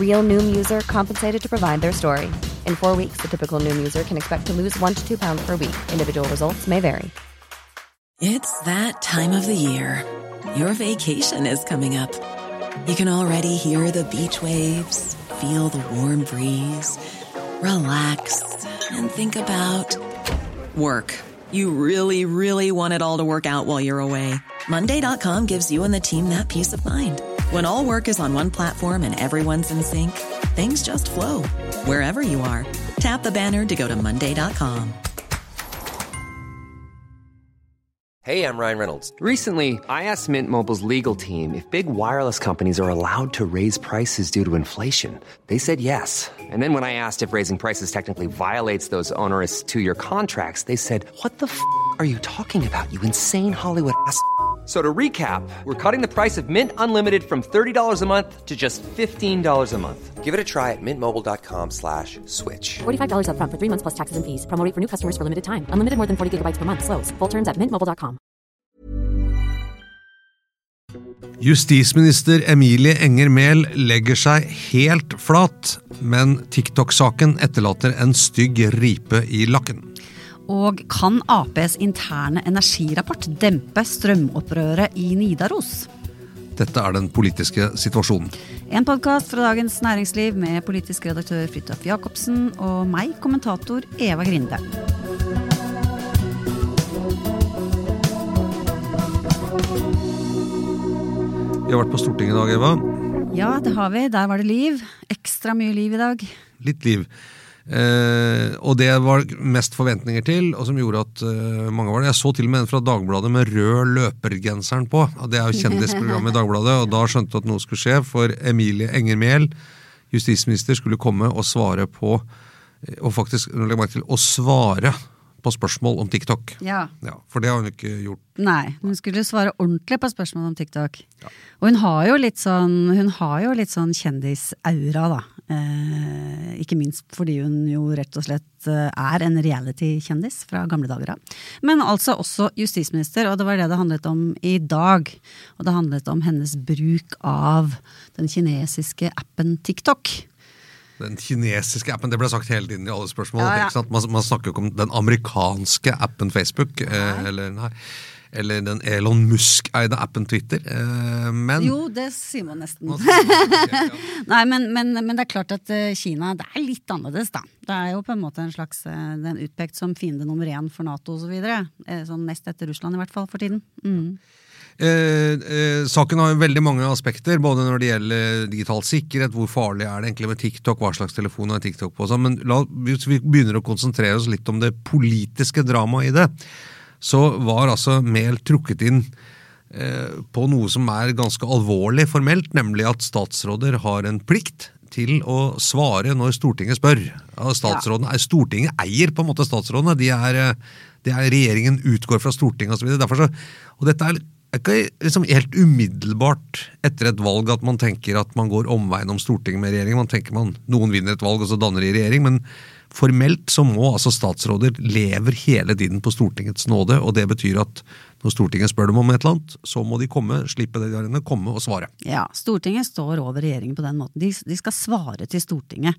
Real Noom user compensated to provide their story. In four weeks, the typical Noom user can expect to lose one to two pounds per week. Individual results may vary. It's that time of the year. Your vacation is coming up. You can already hear the beach waves, feel the warm breeze, relax, and think about work. You really, really want it all to work out while you're away. Monday.com gives you and the team that peace of mind. When all work is on one platform and everyone's in sync, things just flow wherever you are. Tap the banner to go to Monday.com. Hey, I'm Ryan Reynolds. Recently, I asked Mint Mobile's legal team if big wireless companies are allowed to raise prices due to inflation. They said yes. And then when I asked if raising prices technically violates those onerous two year contracts, they said, What the f are you talking about, you insane Hollywood ass? F- So to recap, we're cutting the price of Mint Unlimited from $30 a month to just $15 a month. Give it a try at mintmobile.com slash switch. $45 upfront for three months plus taxes and fees. Promo rate for new customers for limited time. Unlimited more than 40 gigabytes per month. Slows. Full terms at mintmobile.com. Justisminister Emilie Enger Mehl legger seg helt flat, men TikTok-saken etterlater en stygg ripe i lakken. Og kan Aps interne energirapport dempe strømopprøret i Nidaros? Dette er den politiske situasjonen. En podkast fra Dagens Næringsliv med politisk redaktør Fridtjof Jacobsen og meg, kommentator Eva Grinde. Vi har vært på Stortinget i dag, Eva. Ja, det har vi. Der var det liv. Ekstra mye liv i dag. Litt liv. Eh, og det var mest forventninger til, og som gjorde at eh, mange var det. Jeg så til og med en fra Dagbladet med rød løpergenseren på. og Det er jo kjendisprogrammet i Dagbladet, og da skjønte du at noe skulle skje, for Emilie Enger Mehl, justisminister, skulle komme og svare på eh, Og faktisk, legg merke til, å svare på spørsmål om TikTok. Ja. Ja, For det har hun ikke gjort. Nei, hun skulle svare ordentlig på spørsmål om TikTok. Og hun har jo litt sånn, hun har jo litt sånn kjendisaura, da. Eh, ikke minst fordi hun jo rett og slett eh, er en reality-kjendis fra gamle dager av. Men altså også justisminister, og det var det det handlet om i dag. Og det handlet om hennes bruk av den kinesiske appen TikTok. Den kinesiske appen, det ble sagt hele tiden i alle spørsmål. Ja, ja. Man, man snakker jo ikke om den amerikanske appen Facebook, eh, eller, nei, eller den Elon Musk-eide appen Twitter. Eh, men Jo, det sier man nesten. Nei, men, men, men det er klart at eh, Kina det er litt annerledes, da. Det er jo på en måte en slags eh, Den utpekt som fiende nummer én for Nato osv. Sånn nest etter Russland, i hvert fall, for tiden. Mm. Eh, eh, saken har jo veldig mange aspekter, både når det gjelder digital sikkerhet, hvor farlig er det egentlig med TikTok, hva slags telefon er TikTok på, sånn. men la, hvis vi begynner å konsentrere oss litt om det politiske dramaet i det, så var altså Mehl trukket inn eh, på noe som er ganske alvorlig formelt, nemlig at statsråder har en plikt til å svare når Stortinget spør. Ja, er- Stortinget eier på en måte statsrådene. De er, de det er Regjeringen utgår fra Stortinget osv. Derfor så, og dette er ikke liksom helt umiddelbart etter et valg at man tenker at man går omveien om Stortinget med regjeringen. Man tenker man, Noen vinner et valg, og så danner de regjering. Men formelt så må altså statsråder lever hele tiden på Stortingets nåde. Og det betyr at når Stortinget spør dem om et eller annet, så må de komme, slippe det de har inne, komme og svare. Ja, Stortinget står over regjeringen på den måten. De, de skal svare til Stortinget.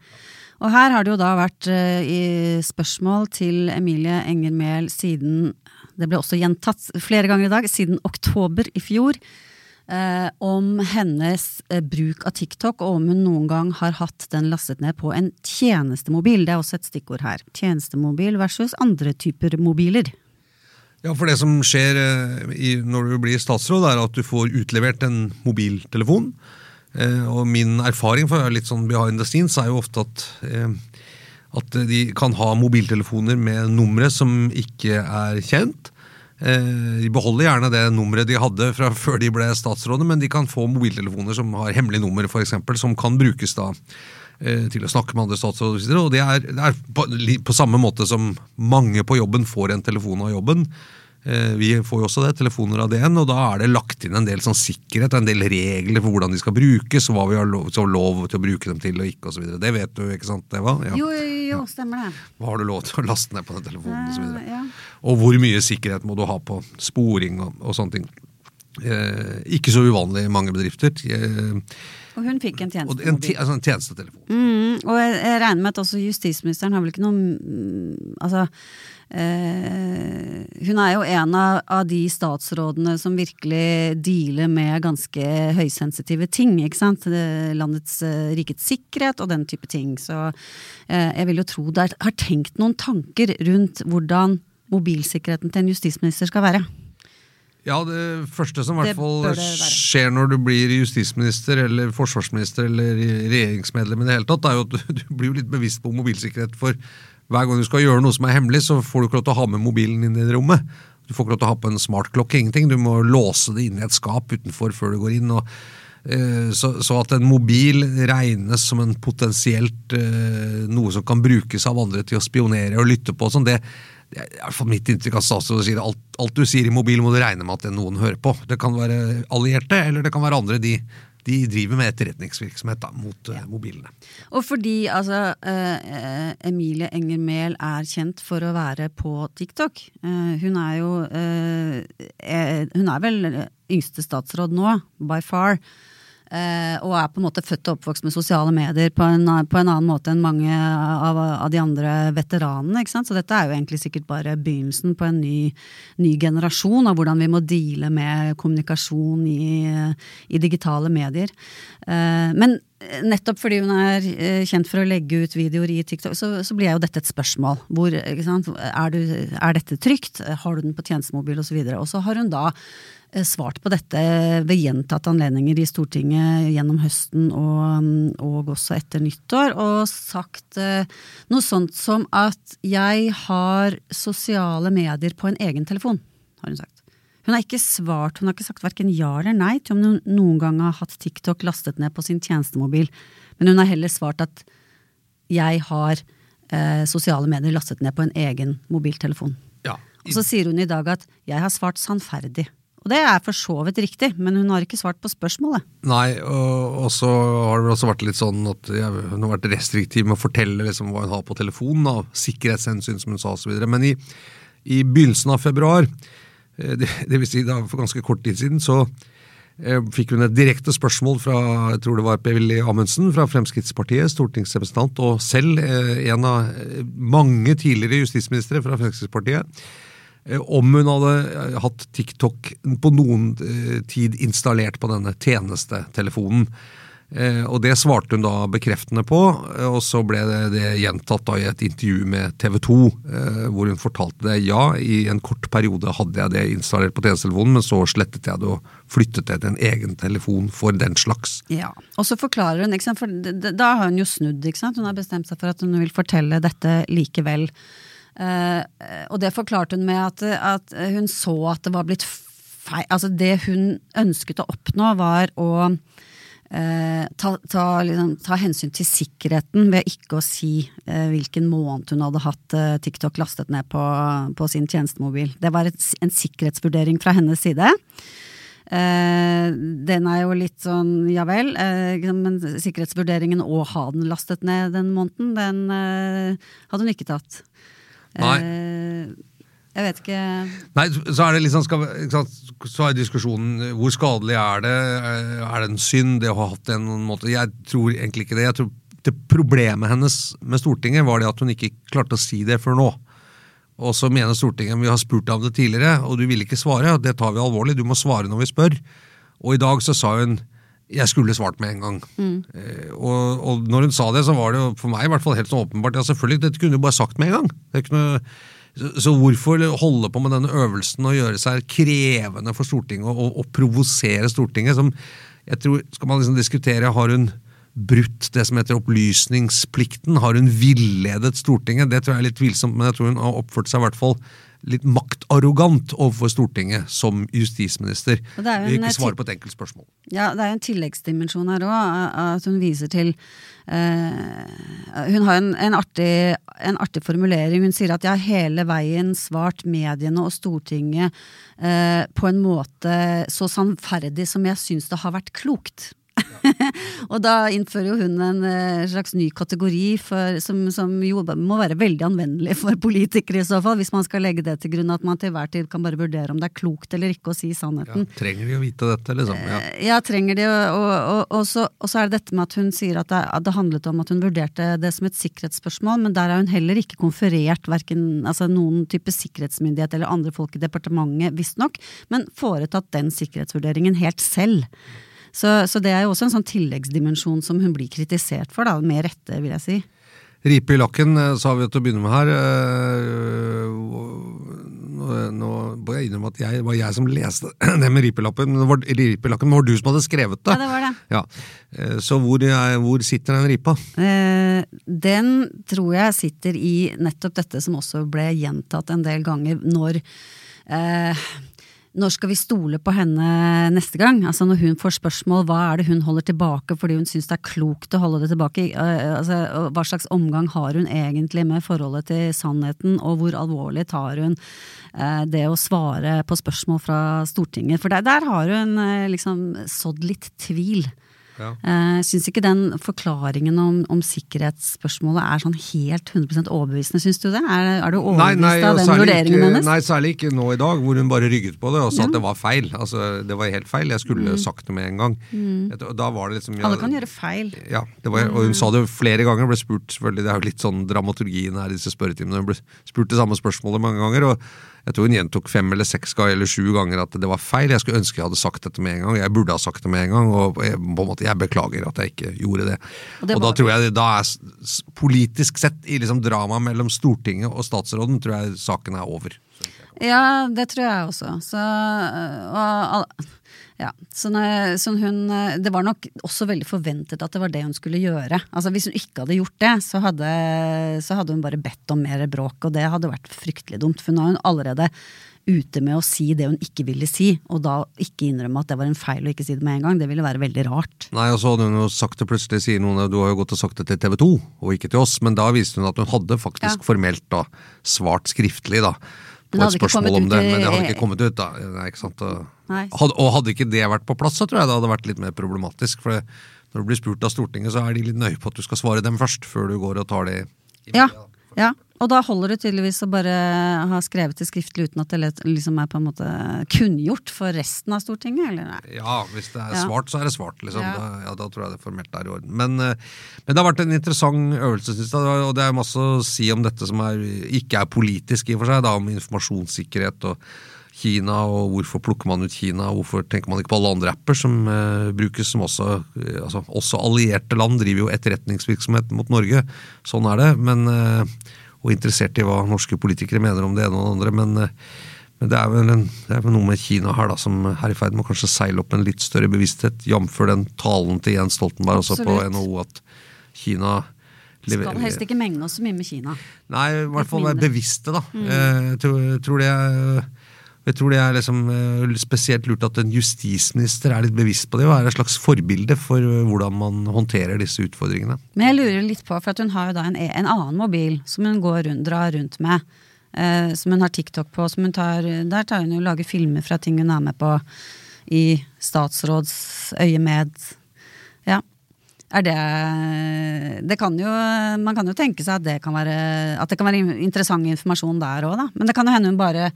Og her har det jo da vært uh, spørsmål til Emilie Enger Mehl siden Det ble også gjentatt flere ganger i dag, siden oktober i fjor. Eh, om hennes eh, bruk av TikTok, og om hun noen gang har hatt den lastet ned på en tjenestemobil. Det er også et stikkord her. Tjenestemobil versus andre typer mobiler. Ja, for det som skjer eh, i, når du blir statsråd, er at du får utlevert en mobiltelefon. Eh, og min erfaring være litt sånn behind the scenes er jo ofte at eh, at de kan ha mobiltelefoner med numre som ikke er kjent. Eh, De beholder gjerne det nummeret de hadde fra før de ble statsråder, men de kan få mobiltelefoner som har hemmelig nummer, eksempel, som kan brukes da eh, til å snakke med andre statsråder. Og det er, det er på, på samme måte som mange på jobben får en telefon av jobben. Eh, Vi får jo også det, telefoner av DN, og da er det lagt inn en del sånn sikkerhet og en del regler for hvordan de skal brukes, og hva vi har lov, så lov til å bruke dem til og ikke osv. Det vet du, ikke sant, Eva? Ja. Jo, jo, jo, stemmer det. Hva har du lov til å laste ned på den telefonen osv. så ja. Og hvor mye sikkerhet må du ha på sporing og, og sånne ting. Eh, ikke så uvanlig i mange bedrifter. Eh, Og hun fikk en tjenestetelefon. en, altså en tjenestetelefon. Mm, og jeg, jeg regner med at også justisministeren har vel ikke noe mm, Altså eh, Hun er jo en av, av de statsrådene som virkelig dealer med ganske høysensitive ting, ikke sant. Landets eh, rikets sikkerhet og den type ting. Så eh, jeg vil jo tro det har tenkt noen tanker rundt hvordan mobilsikkerheten til en justisminister skal være. Ja, det første som i hvert fall skjer når du blir justisminister eller forsvarsminister eller regjeringsmedlem i det hele tatt, er jo at du, du blir jo litt bevisst på mobilsikkerhet. For hver gang du skal gjøre noe som er hemmelig, så får du ikke lov til å ha med mobilen inn i rommet. Du får ikke lov til å ha på en smartklokke, ingenting. Du må låse det inn i et skap utenfor før du går inn. og eh, så, så at en mobil regnes som en potensielt eh, noe som kan brukes av andre til å spionere og lytte på, sånn, det, det er i hvert fall mitt inntrykk av statsråden alt, alt du sier i mobil må du regne med at det er noen hører på. Det kan være allierte, eller det kan være andre. De, de driver med etterretningsvirksomhet da, mot ja. mobilene. Og fordi altså, eh, eh, Emilie Enger Mehl er kjent for å være på TikTok. Eh, hun er jo eh, eh, Hun er vel yngste statsråd nå, by far. Eh, og er på en måte født og oppvokst med sosiale medier på en, på en annen måte enn mange av, av de andre veteranene. ikke sant? Så dette er jo egentlig sikkert bare begynnelsen på en ny, ny generasjon av hvordan vi må deale med kommunikasjon i, i digitale medier. Eh, men nettopp fordi hun er eh, kjent for å legge ut videoer i TikTok, så, så blir jo dette et spørsmål. Hvor? Er, du, er dette trygt? Har du den på tjenestemobil osv.? Og, og så har hun da eh, svart på dette ved gjentatte anledninger i Stortinget gjennom høsten og, og også etter nyttår, og sagt eh, noe sånt som at jeg har sosiale medier på en egen telefon, har hun sagt. Hun har ikke svart, hun har ikke sagt hverken ja eller nei til om hun noen gang har hatt TikTok lastet ned på sin tjenestemobil, men hun har heller svart at jeg har eh, sosiale medier lastet ned på en egen mobiltelefon. Ja, Og så sier hun i dag at jeg har svart sannferdig. Og det er for så vidt riktig, men hun har ikke svart på spørsmålet. Nei, og, og så har det vel også vært litt sånn at jeg, hun har vært restriktiv med å fortelle liksom hva hun har på telefonen, av sikkerhetshensyn, som hun sa osv. Men i, i begynnelsen av februar, det, det vil si da for ganske kort tid siden, så eh, fikk hun et direkte spørsmål fra jeg tror det var Per-Willy Amundsen fra Fremskrittspartiet, stortingsrepresentant, og selv eh, en av eh, mange tidligere justisministre fra Fremskrittspartiet, eh, om hun hadde eh, hatt TikTok på noen eh, tid installert på denne tjenestetelefonen. Eh, Og det svarte hun da bekreftende på, eh, og så ble det, gjentatt da i et intervju med TV 2, eh, hvor hun fortalte det. Ja, i en kort periode hadde jeg det installert på tjenestetelefonen, men så slettet jeg det og flyttet det til en egen telefon for den slags. Ja, Og så forklarer hun, ikke sant? for da har hun jo snudd. ikke sant? Hun har bestemt seg for at hun vil fortelle dette likevel. Og det forklarte hun med at hun så at det var blitt feil Altså det hun ønsket å oppnå, var å eh, ta, ta, liksom, ta hensyn til sikkerheten ved ikke å si eh, hvilken måned hun hadde hatt eh, TikTok lastet ned på, på sin tjenestemobil. Det var et, en sikkerhetsvurdering fra hennes side. Eh, den er jo litt sånn ja vel, eh, men sikkerhetsvurderingen å ha den lastet ned den måneden, den eh, hadde hun ikke tatt. Nei. Eh, jeg vet ikke Nei, så er det liksom, skal, så er diskusjonen hvor skadelig er det? Eh, Er det en synd det å ha hatt det en måte? Jeg tror egentlig ikke det. Jeg tror det Problemet hennes med Stortinget var det at hun ikke klarte å si det før nå. Og så mener Stortinget vi har spurt deg om det tidligere, og du ville ikke svare. Det tar vi alvorlig. Du må svare når vi spør. Og i dag så sa hun jeg skulle svart med en gang. Mm. og, og når hun sa det, så var det for meg i hvert fall helt sånn åpenbart. Ja, selvfølgelig, dette kunne du bare sagt med en gang. Det er ikke noe, så, hvorfor holde på med denne øvelsen og gjøre seg krevende for Stortinget og, og provosere Stortinget? som jeg tror, Skal man liksom diskutere har hun brutt det som heter opplysningsplikten? Har hun villedet Stortinget? Det tror jeg er litt tvilsomt, men jeg tror hun har oppført seg i hvert fall litt maktarrogant overfor Stortinget som justisminister. Er Ikke svare på et enkelt spørsmål. Ja, det er jo en tilleggsdimensjon her òg, at hun viser til eh, Hun har en, en, artig, en artig formulering. Hun sier at jeg har hele veien svart mediene og Stortinget eh, på en måte så sannferdig som jeg syns det har vært klokt. og da innfører jo hun en eh, slags ny kategori for, som, som jo må være veldig anvendelig for politikere i så fall, hvis man skal legge det til grunn at man til hver tid kan bare vurdere om det er klokt eller ikke å si Ja, sannheten. trenger de å vite dette, liksom? Ja. Ja, trenger de, og, og, og, så, og så er det dette med at hun sier at det, at det handlet om at hun vurderte det som et sikkerhetsspørsmål, men der er hun heller ikke konferert hverken altså noen type sikkerhetsmyndighet eller andre folk i departementet, visstnok, men foretatt den sikkerhetsvurderingen helt selv. Så, så det er jo også en sånn tilleggsdimensjon som hun blir kritisert for, da, med rette, vil jeg si. Ripe i lakken, eh, sa vi til å begynne med her. Eh, Nå, nå må jeg innrømme at jeg, var jeg som leste det med ripelappen, men det var, ripelakken, men det var du som hadde skrevet det. Ja, det var det. Ja. Eh, Så hvor, er- hvor sitter den ripa? Eh, den tror jeg sitter i nettopp dette som også ble gjentatt en del ganger når eh, når skal vi stole på henne neste gang? Altså Når hun får spørsmål, hva er det hun holder tilbake fordi hun syns det er klokt å holde det tilbake? Eh, altså, hva slags omgang har hun egentlig med forholdet til sannheten, og hvor alvorlig tar hun eh, det å svare på spørsmål fra Stortinget? For der, der har hun eh, liksom sådd litt tvil. Ja. Jeg syns ikke den forklaringen om, om sikkerhetsspørsmålet er sånn helt 100% overbevisende, syns du det? Er, er du overbevist av den vurderingen ikke, hennes? Nei, særlig ikke nå i dag, hvor hun bare rygget på det og sa Ja. at det var feil. Altså, det var helt feil, jeg skulle sagt det med en gang. Mm. Da var det liksom ja, Mm. Alle kan gjøre feil. Ja, det var, og hun sa det flere ganger, ble spurt selvfølgelig, det er jo litt sånn dramaturgien her i disse spørretimene, hun ble spurt det samme spørsmålet mange ganger, og jeg tror hun gjentok fem eller seks ganger eller sju ganger at det var feil, jeg skulle ønske jeg hadde sagt dette med en gang, jeg burde ha sagt det med en gang, og jeg, på en måte, jeg beklager at jeg ikke gjorde det. Og Og, da tror jeg, da er politisk sett, i liksom drama mellom Stortinget og statsråden, tror jeg saken er over. Ja, det tror jeg også. Så, øh, og, ja. så, når, så hun øh, Det var nok også veldig forventet at det var det hun skulle gjøre. Altså Hvis hun ikke hadde gjort det, så hadde, så hadde hun bare bedt om mer bråk, og det hadde vært fryktelig dumt. For nå er hun allerede ute med å si det hun ikke ville si, og da ikke innrømme at det var en feil å ikke si det med en gang. Det ville være veldig rart. Nei, og så hadde hun jo sagt det plutselig, sier noen, du har jo gått og sagt det til TV 2, og ikke til oss, men da viste hun at hun hadde faktisk Ja. formelt da svart skriftlig da, på et spørsmål om det, men det hadde ikke kommet ut da. Nei, ikke sant? Og, hadde, og hadde ikke det vært på plass, så tror jeg det hadde vært litt mer problematisk, for når du blir spurt av Stortinget, så er de litt nøye på at du skal svare dem først, før du går og tar det i Ja, media, da. Ja. Og da holder det tydeligvis å bare ha skrevet det skriftlig uten at det liksom er på en måte kunngjort for resten av Stortinget, eller nei? Ja, hvis det er Ja. svart, så er det svart. Liksom. Ja. Da, ja, da tror jeg det formelt er i orden. Men, eh, men det har vært en interessant øvelse, synes jeg. Og det er masse å si om dette som er, ikke er politisk i og for seg, da, om informasjonssikkerhet og Kina, og hvorfor plukker man ut Kina, hvorfor tenker man ikke på alle andre apper som eh, brukes, som også eh, altså, Også allierte land driver jo etterretningsvirksomhet mot Norge, sånn er det. Men, eh, og interessert i hva norske politikere mener om det ene og det andre. men eh, men det er, vel en, det er vel noe med Kina her da, som er i ferd med å kanskje seile opp en litt større bevissthet, jf. den talen til Jens Stoltenberg også på. NHO, at Kina Skal helst ikke menge oss så mye med Kina. Nei, i hvert fall være bevisste, da. Mm. Jeg tror, tror det er jeg tror det er liksom eh, spesielt lurt at en justisminister er litt bevisst på det, og er et slags forbilde for eh, hvordan man håndterer disse utfordringene. Men jeg lurer litt på, for hun har jo da en, en annen mobil som hun går rundt, drar rundt med. Eh, som hun har TikTok på. Hun tar, der tar hun jo lager filmer fra ting hun er med på i statsrådsøyemed. Ja. Er det Det kan jo Man kan jo tenke seg at det kan være, det kan være interessant informasjon der òg, da. Men det kan jo hende hun bare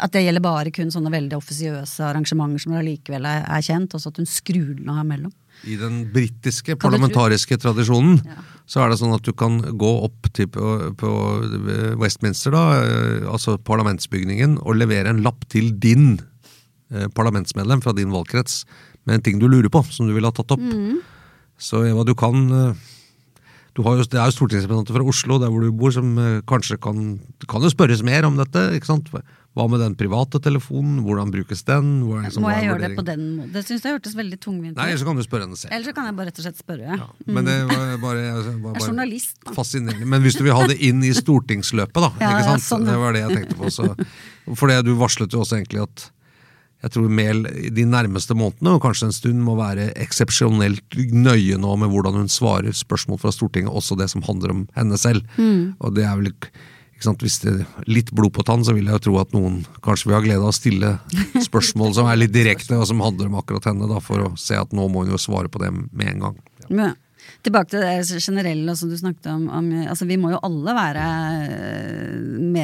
at det gjelder bare kun sånne veldig offisiøse arrangementer som allikevel er, er kjent, og så at hun skrur den av mellom. I den britiske parlamentariske tradisjonen Ja. så er det sånn at du kan gå opp til på, på Westminster, da, eh, altså parlamentsbygningen, og levere en lapp til din eh, parlamentsmedlem fra din valgkrets med en ting du lurer på, som du ville ha tatt opp. Så Eva, du kan eh, du har jo, Det er jo stortingsrepresentanter fra Oslo, der hvor du bor, som eh, kanskje kan Det kan jo spørres mer om dette. ikke sant? Hva med den private telefonen? Hvordan brukes den? Hvordan, liksom, Må jeg gjøre det på den måten? Det syns jeg hørtes veldig tungvint Nei, Eller så kan du spørre henne selv. Eller så kan jeg bare rett og slett spørre. Ja, men det var bare, jeg var Jeg er bare journalist, da. fascinerende. Men hvis du vil ha det inn i stortingsløpet, da. Ja, ikke ja, sånn. Det var det jeg tenkte på. Så, for det du varslet jo også egentlig at jeg tror Mehl de nærmeste månedene, og kanskje en stund, må være eksepsjonelt nøye nå med hvordan hun svarer spørsmål fra Stortinget, også det som handler om henne selv. Mm. Og det er vel ikke sant? Hvis det er litt blod på tann, så vil jeg jo tro at noen kanskje vil ha glede av å stille spørsmål som er litt direkte, og som handler om akkurat henne, da, for å se at nå må hun jo svare på det med en gang. Men, tilbake til det generelle som du snakket om. om altså, vi må jo alle være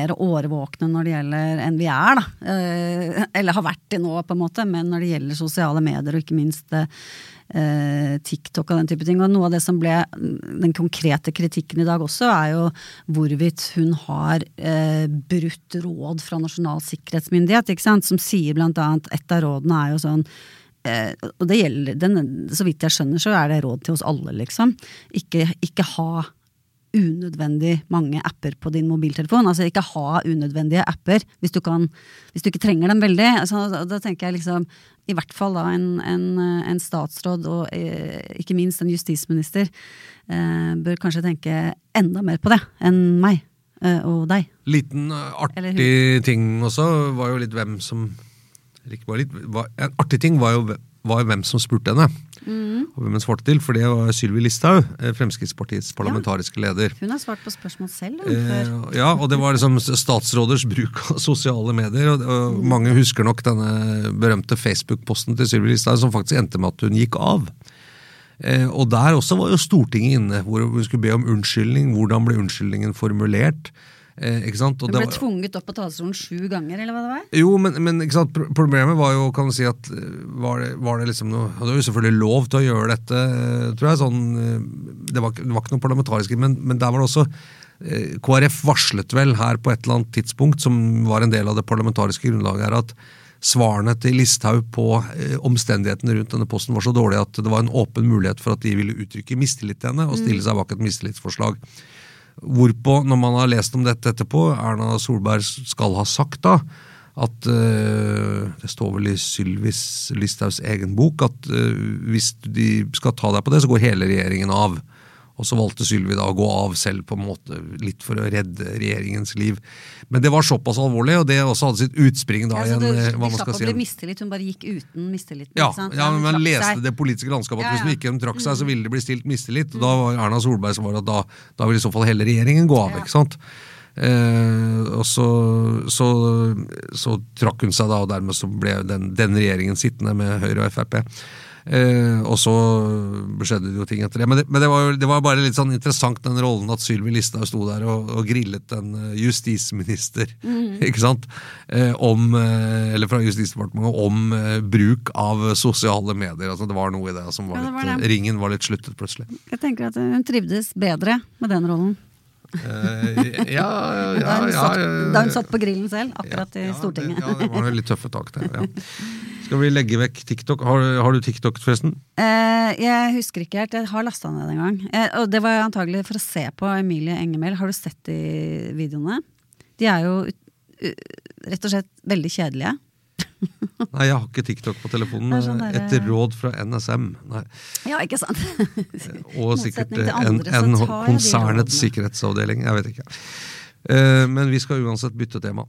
mer årvåkne når det gjelder enn vi er, da. Eh, eller har vært det nå, på en måte. Men når det gjelder sosiale medier, og ikke minst eh, TikTok og den type ting. Og noe av det som ble den konkrete kritikken i dag også, er jo hvorvidt hun har eh, brutt råd fra Nasjonal sikkerhetsmyndighet, ikke sant. Som sier blant annet, et av rådene er jo sånn og det gjelder, den, så vidt jeg skjønner, så er det råd til oss alle, liksom. Ikke, ikke ha unødvendig mange apper på din mobiltelefon. Altså ikke ha unødvendige apper hvis du, kan, hvis du ikke trenger dem veldig. Altså, da, da tenker jeg liksom, i hvert fall da en, en, en statsråd og eh, ikke minst en justisminister eh, bør kanskje tenke enda mer på det enn meg eh, og deg. Liten uh, artig ting også var jo litt hvem som bare litt, var, En artig ting var jo, var jo hvem som spurte henne. Mm. Og hvem hun svarte til, for det var Sylvi Listhaug, eh, Fremskrittspartiets parlamentariske leder. Hun har svart på spørsmål selv. Eh, ja, og det var liksom statsråders bruk av sosiale medier. Og, og mange husker nok denne berømte Facebook-posten til Sylvi Listhaug som faktisk endte med at hun gikk av. Eh, og der også var jo Stortinget inne, hvor hun skulle be om unnskyldning. Hvordan ble unnskyldningen formulert? Eh? Og Hun ble var- tvunget opp på talerstolen sju ganger, eller hva det var? jo, men, men? Problemet var jo, kan du si at eh, Var det, var det liksom noe Hadde jo selvfølgelig lov til å gjøre dette, eh, tror jeg. sånn, eh, Det var, det var ikke noe parlamentarisk, men, men der var det også eh, KrF varslet vel her på et eller annet tidspunkt, som var en del av det parlamentariske grunnlaget her, at svarene til Listhaug på eh, omstendighetene rundt denne posten var så dårlige at det var en åpen mulighet for at de ville uttrykke mistillit til henne og stille seg bak et mistillitsforslag. Hvorpå, når man har lest om dette etterpå, Erna Solberg skal ha sagt da at uh, Det står vel i Sylvis Listhaugs egen bok at uh, hvis de skal ta deg på det, så går hele regjeringen av. Og så valgte Sylvi da å gå av selv, på en måte, litt for å redde regjeringens liv. Men det var såpass alvorlig, og det også hadde sitt utspring da Ja, så i en det, øh, de hva slapp å bli mistillit, hun bare gikk uten mistilliten. ja, ja, men man leste det politiske landskapet at Ja, hvis hun ikke trakk seg, så ville det bli stilt mistillit. Og da var Erna Solberg som var at da, da ville i så fall hele regjeringen gå av. ikke sant? Eh, og så, så, så trakk hun seg da, og dermed så ble den, den regjeringen sittende med Høyre og Frp. Eh, og så skjedde det jo ting etter det. Men det, men det, var, det var bare litt sånn interessant den rollen at Sylvi Listhaug sto der og, og grillet en justisminister mm. ikke sant? Eh, om, eh, eller fra Justisdepartementet om eh, bruk av sosiale medier. Altså Det var noe i det som var Ja, det litt var det. eh, Ringen var litt sluttet plutselig. Jeg tenker at hun trivdes bedre med den rollen. Eh, ja, Da hun, satt, da hun satt på grillen selv, akkurat i ja, Stortinget. Det, ja, det var litt tøffe tak der. Ja. Skal vi legge vekk TikTok? Har, har du TikTok, forresten? Eh, jeg husker ikke helt, jeg har lasta ned en gang. Eh, og det var antagelig for å se på Emilie Engemel. Har du sett de videoene? De er jo rett og slett veldig kjedelige. Nei, jeg har ikke TikTok på telefonen. Sånn der- Etter råd fra NSM. Nei. Ja, ikke sant? Og sikkert motsetning en, en konsernets sikkerhetsavdeling. Jeg vet ikke. Eh, men vi skal uansett bytte tema.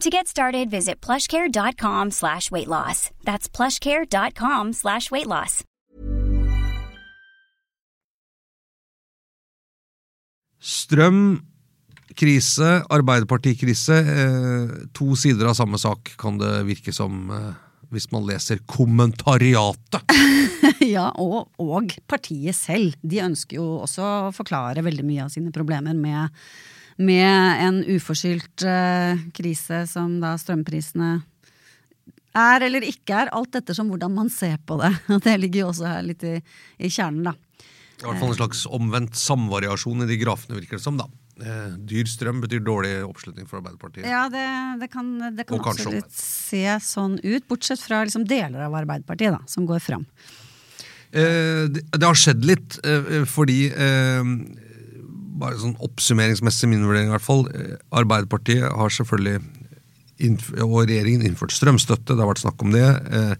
To get started, visit plushcare.com slash weight loss. That's plushcare.com slash weight loss. Strøm, krise, Arbeiderpartikrise. Eh, to sider av samme sak, kan det virke som eh, hvis man leser kommentariatet. ja, og, og partiet selv. De ønsker jo også å forklare veldig mye av sine problemer med, med en uforskyldt uh, krise som da strømprisene er eller ikke er, alt ettersom hvordan man ser på det. Det ligger jo også her litt i, i kjernen, da. I hvert fall en slags omvendt samvariasjon i de grafene, virker det som. da. Eh, dyr strøm betyr dårlig oppslutning for Arbeiderpartiet. Ja, det, det kan, det kan absolutt se sånn ut, bortsett fra liksom deler av Arbeiderpartiet, da, som går fram. Eh, det, det har skjedd litt, eh, fordi eh, Bare sånn oppsummeringsmessig min vurdering, i hvert fall. eh, Arbeiderpartiet har selvfølgelig og regjeringen innført strømstøtte, det har vært snakk om det. Eh,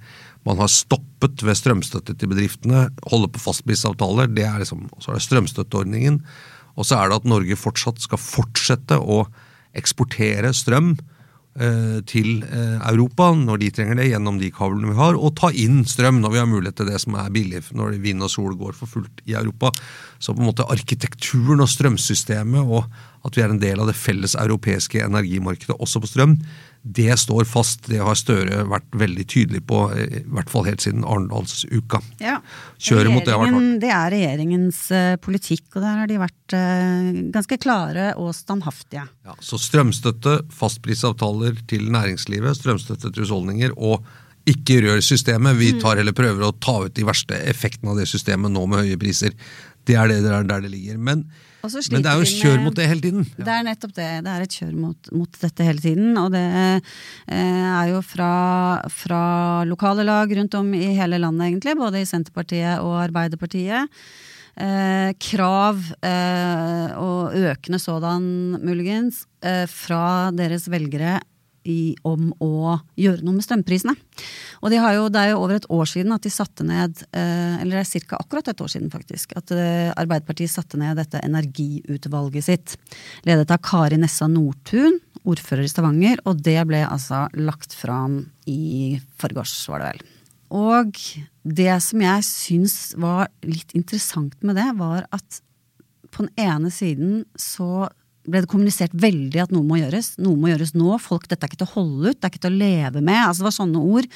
man har stoppet ved strømstøtte til bedriftene, holder på fastprisavtaler. det er liksom, Så er det strømstøtteordningen. Og så er det at Norge fortsatt skal fortsette å eksportere strøm til eh, Europa når de trenger det, gjennom de kablene vi har, og ta inn strøm når vi har mulighet til det som er billig, når vind og sol går for fullt i Europa. Så på en måte arkitekturen og strømsystemet og at vi er en del av det felles europeiske energimarkedet også på strøm, det står fast. Det har Støre vært veldig tydelig på, eh, i hvert fall helt siden Arendalsuka. Ja. Kjøret mot det har vært hardt. Det er regjeringens eh, politikk, og der har de vært eh, ganske klare og standhaftige. Ja, så strømstøtte, fastprisavtaler til næringslivet, strømstøtte til husholdninger og ikke rør systemet. Vi tar heller prøver å ta ut de verste effektene av det systemet nå med høye priser. Det er det der, der det ligger. Men, men det er jo et kjør mot det hele tiden. Det er nettopp det. Det er et kjør mot, mot dette hele tiden. Og det eh, er jo fra, fra lokale lag rundt om i hele landet, egentlig. Både i Senterpartiet og Arbeiderpartiet. Eh, krav, eh, og økende sådan muligens, eh, fra deres velgere i, om å gjøre noe med strømprisene. Og de jo, det er jo over et år siden at de satte ned, eh, eller det er ca. akkurat et år siden faktisk, at eh, Arbeiderpartiet satte ned dette energiutvalget sitt. Ledet av Kari Nessa Nordtun, ordfører i Stavanger, og det ble altså lagt fram i forgårs, var det vel. Og det som jeg syns var litt interessant med det, var at på den ene siden så ble det kommunisert veldig at noe må gjøres. Noe må gjøres nå. Folk, dette er ikke til å holde ut, det er ikke til å leve med. Altså Det var sånne ord.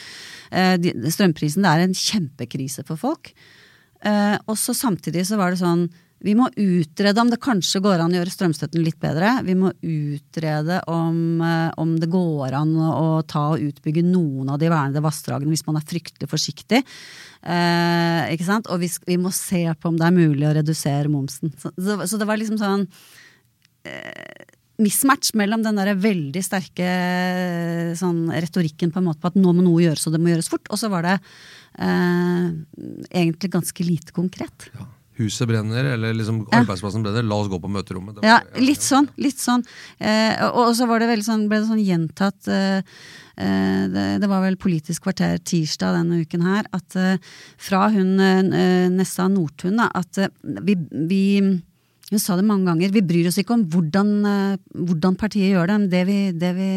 Eh, strømprisen det er en kjempekrise for folk. Eh, og så samtidig så var det sånn vi må utrede om det kanskje går an å gjøre strømstøtten litt bedre. Vi må utrede om, eh, om det går an å, ta og utbygge noen av de vernede vassdragene hvis man er fryktelig forsiktig. Eh, ikke sant? Og vi, vi må se på om det er mulig å redusere momsen. Så, så, så det var liksom sånn mismatch mellom den der veldig sterke sånn, retorikken på en måte på at nå må noe gjøres, og det må gjøres fort, og så var det eh, egentlig ganske lite konkret. Huset brenner, eller liksom Ja. arbeidsplassen brenner, la oss gå på møterommet. Det Ja, var- litt sånn. litt sånn. Eh, og og så var det veldig sånn, ble det sånn gjentatt eh, eh, det, det var vel Politisk kvarter tirsdag denne uken her, at eh, fra hun eh, Nessa Nordtun at vi, vi hun sa det mange ganger. Vi bryr oss ikke om hvordan, eh, hvordan partiet gjør det, men det vi, det vi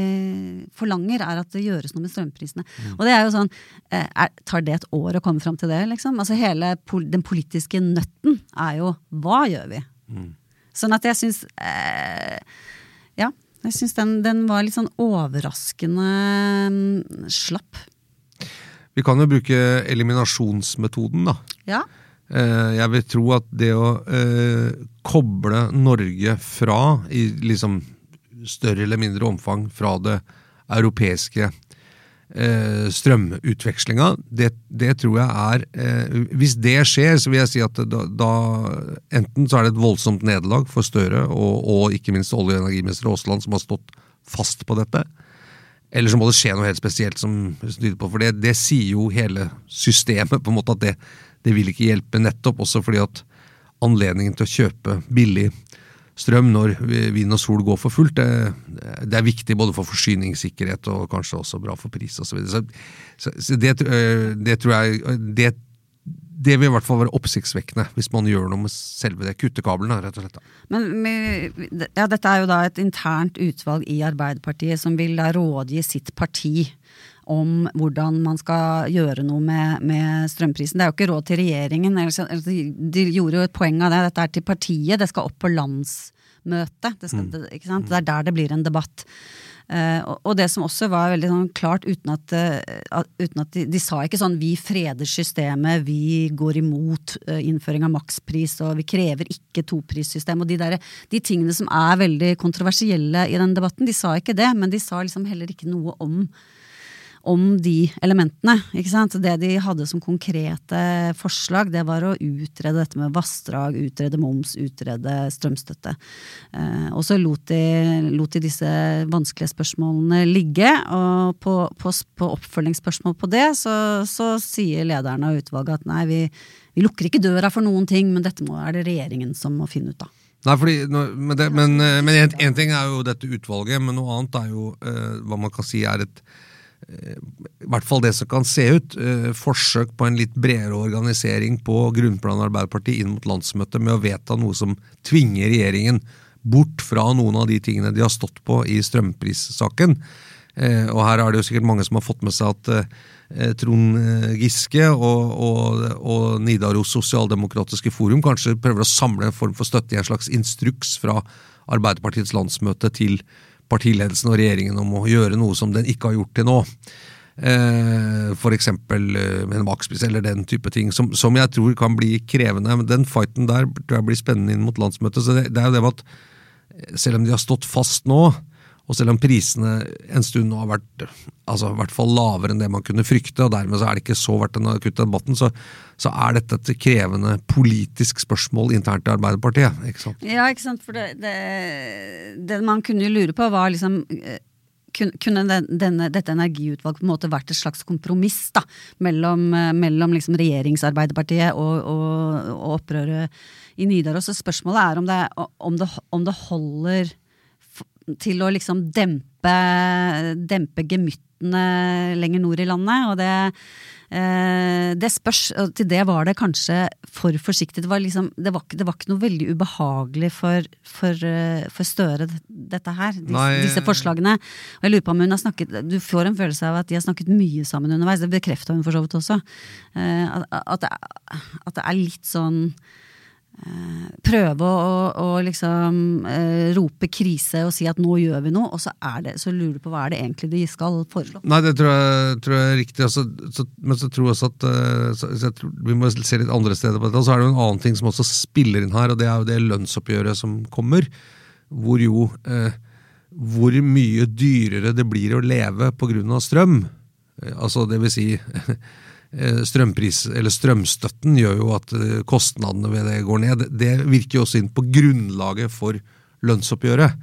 forlanger, er at det gjøres noe med strømprisene. Og det er jo sånn eh, er, Tar det et år å komme fram til det, liksom? Altså Hele pol den politiske nøtten er jo hva gjør vi? Sånn at jeg syns eh, Ja, jeg syns den, den var litt sånn overraskende mm, slapp. Vi kan jo bruke eliminasjonsmetoden, da. Ja. Eh, jeg vil tro at det å eh, koble Norge fra, i liksom større eller mindre omfang, fra det europeiske eh, strømutvekslinga, det, det, tror jeg er Hvis det skjer, så vil jeg si at da, da enten så er det et voldsomt nederlag for Støre og, og ikke minst olje- og energiminister Aasland, som har stått fast på dette. Eller så må det skje noe helt spesielt som tyder på For det, det sier jo hele systemet, på en måte at det, det vil ikke hjelpe, nettopp også fordi at anledningen til å kjøpe billig strøm når vind og sol går for fullt, det, det er viktig både for forsyningssikkerhet og kanskje også bra for pris osv. Så, så, så det, det, tror jeg det, det vil i hvert fall være oppsiktsvekkende hvis man gjør noe med selve det kuttekablene. rett og slett. Men ja, Dette er jo da et internt utvalg i Arbeiderpartiet som vil da rådgi sitt parti om hvordan man skal gjøre noe med, med, strømprisen. Det er jo ikke råd til regjeringen. De gjorde jo et poeng av det. Dette er til partiet. Det skal opp på landsmøte. Det, skal, mm. det er der det blir en debatt. Uh, og det som også var veldig sånn klart, uten at, uh, uten at de, de, sa ikke sånn 'vi freder systemet', 'vi går imot uh, innføring av makspris', og 'vi krever ikke toprissystem'. Og de, der, de tingene som er veldig kontroversielle i den debatten, de sa ikke det, men de sa liksom heller ikke noe om om de elementene. ikke sant? Det de hadde som konkrete forslag, det var å utrede dette med vassdrag, utrede moms, utrede strømstøtte. Eh, og så lot de, lot de, disse vanskelige spørsmålene ligge. Og på, på, på oppfølgingsspørsmål på det, så, så, sier lederen av utvalget at nei, vi, vi lukker ikke døra for noen ting, men dette må, er det regjeringen som må finne ut av. Nei, fordi, men, det, men, eh, men en, en, ting er jo dette utvalget, men noe annet er jo eh, hva man kan si er et i hvert fall det som kan se ut, eh, forsøk på en litt bredere organisering på grunnplanet Arbeiderpartiet inn mot landsmøtet med å vedta noe som tvinger regjeringen bort fra noen av de tingene de har stått på i strømprissaken. Eh, og her er det jo sikkert mange som har fått med seg at eh, Trond Giske og, og, og Nidaros Sosialdemokratiske Forum kanskje prøver å samle en form for støtte i en slags instruks fra Arbeiderpartiets landsmøte til partiledelsen og regjeringen om å gjøre noe som den ikke har gjort til nå. Eh, F.eks. Eh, med en makspris eller den type ting, som, som, jeg tror kan bli krevende. Men den fighten der tror jeg blir spennende inn mot landsmøtet. så det, det er jo det med at selv om de har stått fast nå, og selv om prisene en stund nå har vært altså, i hvert fall lavere enn det man kunne frykte, og dermed så er det ikke så verdt den akutte debatten, så, så, er dette et krevende politisk spørsmål internt i Arbeiderpartiet. ikke sant? Ja, ikke sant. For det, det, det man kunne lure på, var liksom eh, kunne denne, dette energiutvalget på en måte vært et slags kompromiss da, mellom, eh, mellom liksom regjeringsarbeiderpartiet og, og, og, opprøret i Nidaros. Så spørsmålet er om det, om det, om det holder til å liksom dempe, dempe gemyttene lenger nord i landet. Og det, eh, det spørs. Og til det var det kanskje for forsiktig. Det var, liksom, det var, det var ikke noe veldig ubehagelig for, for, eh, for Støre, dette her. Disse, disse, forslagene. Og jeg lurer på om hun har snakket Du får en følelse av at de har snakket mye sammen underveis. Det bekrefta hun for så vidt også. Eh, at, at, det, at det er litt sånn prøve å, å liksom eh, rope krise og si at nå gjør vi noe, og så, det, så, lurer du på hva er det egentlig de skal foreslå. Nei, det tror jeg, tror jeg er riktig, altså, så, men så tror jeg også at eh, så, jeg tror, vi må se litt andre steder på dette. Så er det jo en annen ting som også spiller inn her, og det er jo det lønnsoppgjøret som kommer. Hvor jo eh, Hvor mye dyrere det blir å leve av strøm. Eh, altså, det vil si Eh, strømpris, eller strømstøtten gjør jo at eh, kostnadene ved det går ned. Det virker jo også inn på grunnlaget for lønnsoppgjøret.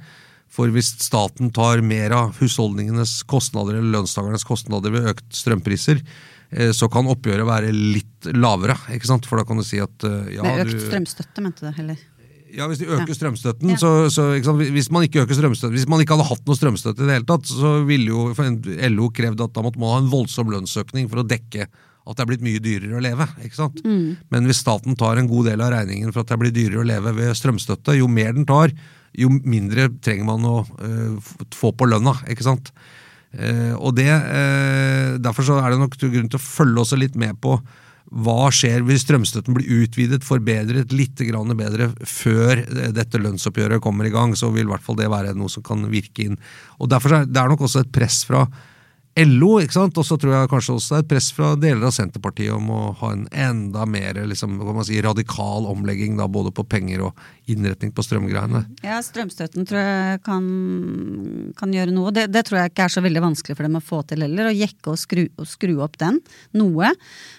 For hvis staten tar mer av husholdningenes kostnader eller lønnstakernes kostnader ved økt strømpriser, eh, så kan oppgjøret være litt lavere. ikke sant? For da kan du si at ja, Med økt strømstøtte, mente du heller? Ja, Hvis de øker ja. strømstøtten, ja. så, så Hvis man ikke øker strømstøtten, hvis man ikke hadde hatt noe strømstøtte i det hele tatt, så ville jo LO krevd at da måtte man ha en voldsom lønnsøkning for å dekke at det er blitt mye dyrere å leve. ikke sant? Mm. Men hvis staten tar en god del av regningen for at det blir dyrere å leve ved strømstøtte, jo mer den tar, jo mindre trenger man å uh, få på lønna. ikke sant? Uh, og det, uh, Derfor så er det nok grunn til å følge også litt med på hva skjer hvis strømstøtten blir utvidet, forbedret litt bedre før dette lønnsoppgjøret kommer i gang. Så vil i hvert fall det være noe som kan virke inn. Og derfor er det nok også et press fra LO, ikke sant? og så tror jeg kanskje også det er et press fra deler av Senterpartiet om å ha en enda mer liksom, si, radikal omlegging, da, både på penger og innretning på strømgreiene. Ja, strømstøtten tror jeg kan, kan gjøre noe. Det, det, tror jeg ikke er så veldig vanskelig for dem å få til heller. Å jekke og skru, og skru opp den noe.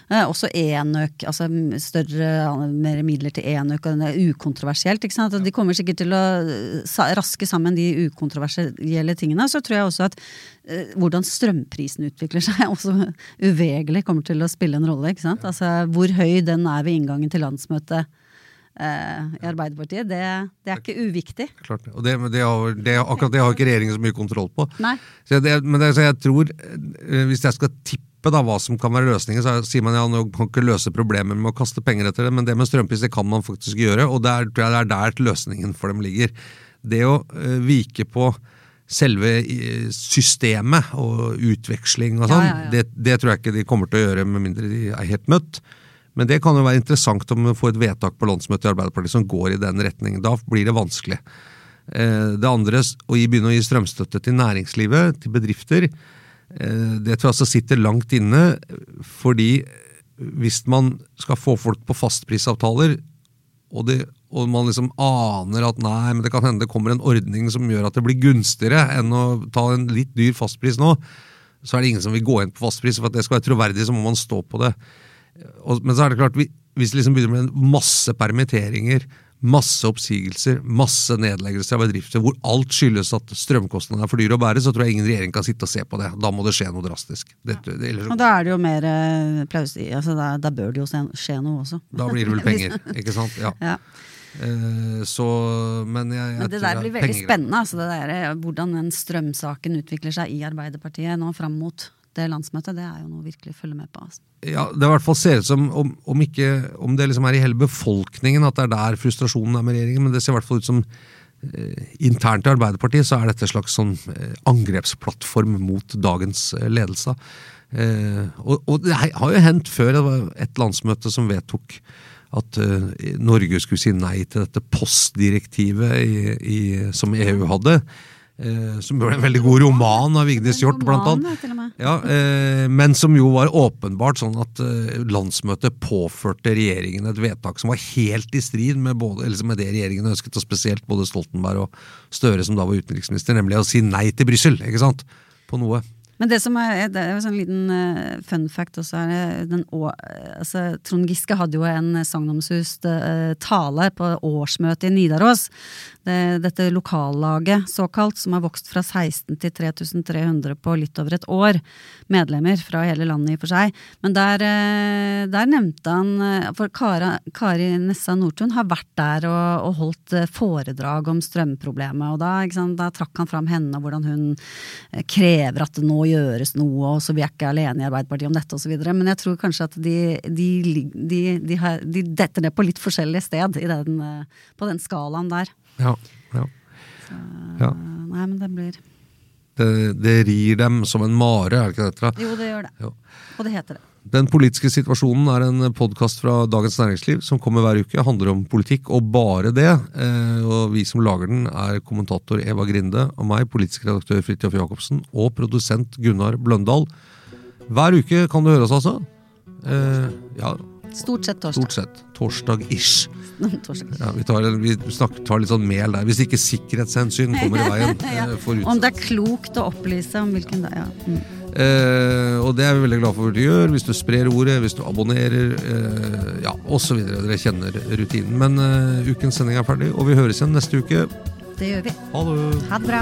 Eh, også enøk, altså større, mer midler til enøk, og det er ukontroversielt. ikke sant? Og de kommer sikkert til å raske sammen de ukontroversielle tingene. Så tror jeg også at eh, hvordan strømprisen utvikler seg, også uvegerlig kommer til å spille en rolle. ikke sant? Altså Hvor høy den er ved inngangen til landsmøtet eh, i Arbeiderpartiet, det, det, er ikke uviktig. Klart, og det, det har, Akkurat det har ikke regjeringen så mye kontroll på. Nei. Så men så jeg tror, eh, hvis jeg skal tippe da, hva som kan være løsningen, så sier man ja, nå kan ikke løse problemer med å kaste penger etter det, men det med strømpris det kan man faktisk gjøre, og det er, det er der løsningen for dem ligger. Det å øh, vike på selve systemet og utveksling og sånn, ja, ja, ja. det, det, tror jeg ikke de kommer til å gjøre med mindre de er helt møtt. Men det kan jo være interessant om vi får et vedtak på landsmøtet i Arbeiderpartiet som går i den retningen. Da blir det vanskelig. Eh, det andre, å begynne å gi strømstøtte til næringslivet, til bedrifter, eh, det tror jeg altså sitter langt inne. Fordi hvis man skal få folk på fastprisavtaler, og det og man liksom aner at nei, men det kan hende det kommer en ordning som gjør at det blir gunstigere enn å ta en litt dyr fastpris nå, så er det ingen som vil gå inn på fastpris. For at det skal være troverdig, så må man stå på det. Og, men så er det klart, hvis det liksom begynner med masse permitteringer, masse oppsigelser, masse nedleggelser av bedrifter hvor alt skyldes at strømkostnadene er for dyre å bære, så tror jeg ingen regjering kan sitte og se på det. Da må det skje noe drastisk. Det, det, og da er det jo mer uh, plausi, altså da, da, bør det jo skje noe også. Da blir det vel penger, ikke sant? Ja. ja. Eh, så, men, jeg, jeg men det der blir veldig penger. spennende, altså det der, eh, hvordan den strømsaken utvikler seg i Arbeiderpartiet nå fram mot det landsmøtet. Det er jo noe å virkelig følge med på. Altså. Ja, Det i hvert fall ser ut som, om, om, ikke, om det liksom er i hele befolkningen at det er der frustrasjonen er med regjeringen, men det ser i hvert fall ut som eh, internt i Arbeiderpartiet så er dette en slags sånn eh, angrepsplattform mot dagens eh, ledelse. Eh, og, og, det har jo hendt før, det var et landsmøte som vedtok at uh, Norge skulle si nei til dette postdirektivet i, i, som EU hadde. Uh, som ble en veldig god roman av Vigdis Hjorth, blant annet. Ja, uh, men som jo var åpenbart sånn at landsmøtet påførte regjeringen et vedtak som var helt i strid med, både, med det regjeringen ønsket, og spesielt både Stoltenberg og Støre, som da var utenriksminister, nemlig å si nei til Brussel. På noe. Men det som er, det er en sånn liten uh, fun fact også, er den, uh, altså, Trond Giske hadde jo en sagnomsust tale på årsmøtet i Nidaros. Det, dette lokallaget, såkalt, som har vokst fra 16 til 3300 på litt over et år. Medlemmer fra hele landet i og for seg. Men der, der nevnte han For Kara, Kari Nessa Nordtun har vært der og, og holdt foredrag om strømproblemet, og da, da trakk han fram henne, hvordan hun krever at det nå gjøres noe, og så vi er ikke alene i Arbeiderpartiet om dette osv. Men jeg tror kanskje at de, de, de, de, har, de detter ned på litt forskjellig sted den, på den skalaen der. Ja, ja. Så, ja. Nei, men det blir det, det, rir dem som en mare, er det ikke dette? Jo, det gjør det. Jo. Og det heter det. Den politiske situasjonen er en podkast fra Dagens Næringsliv som kommer hver uke. handler om politikk, og bare det. Eh, og Vi som lager den, er kommentator Eva Grinde og meg, politisk redaktør Fridtjof Jacobsen, og produsent Gunnar Bløndal. Hver uke kan du høre oss, altså. Eh, ja, Stort sett torsdag. Stort sett. Torsdag-ish. Ja, vi tar, vi snakker, tar, litt sånn mel der. Hvis ikke sikkerhetshensyn kommer i veien. ja. Eh, om det er klokt å opplyse om hvilken dag. Ja. Mm. Eh, og det er vi veldig glad for at du gjør. Hvis du sprer ordet, hvis du abonnerer, eh, ja, osv. Dere kjenner rutinen. Men eh, ukens sending er ferdig, og vi høres igjen neste uke. Det gjør vi. Ha det. Ha det bra.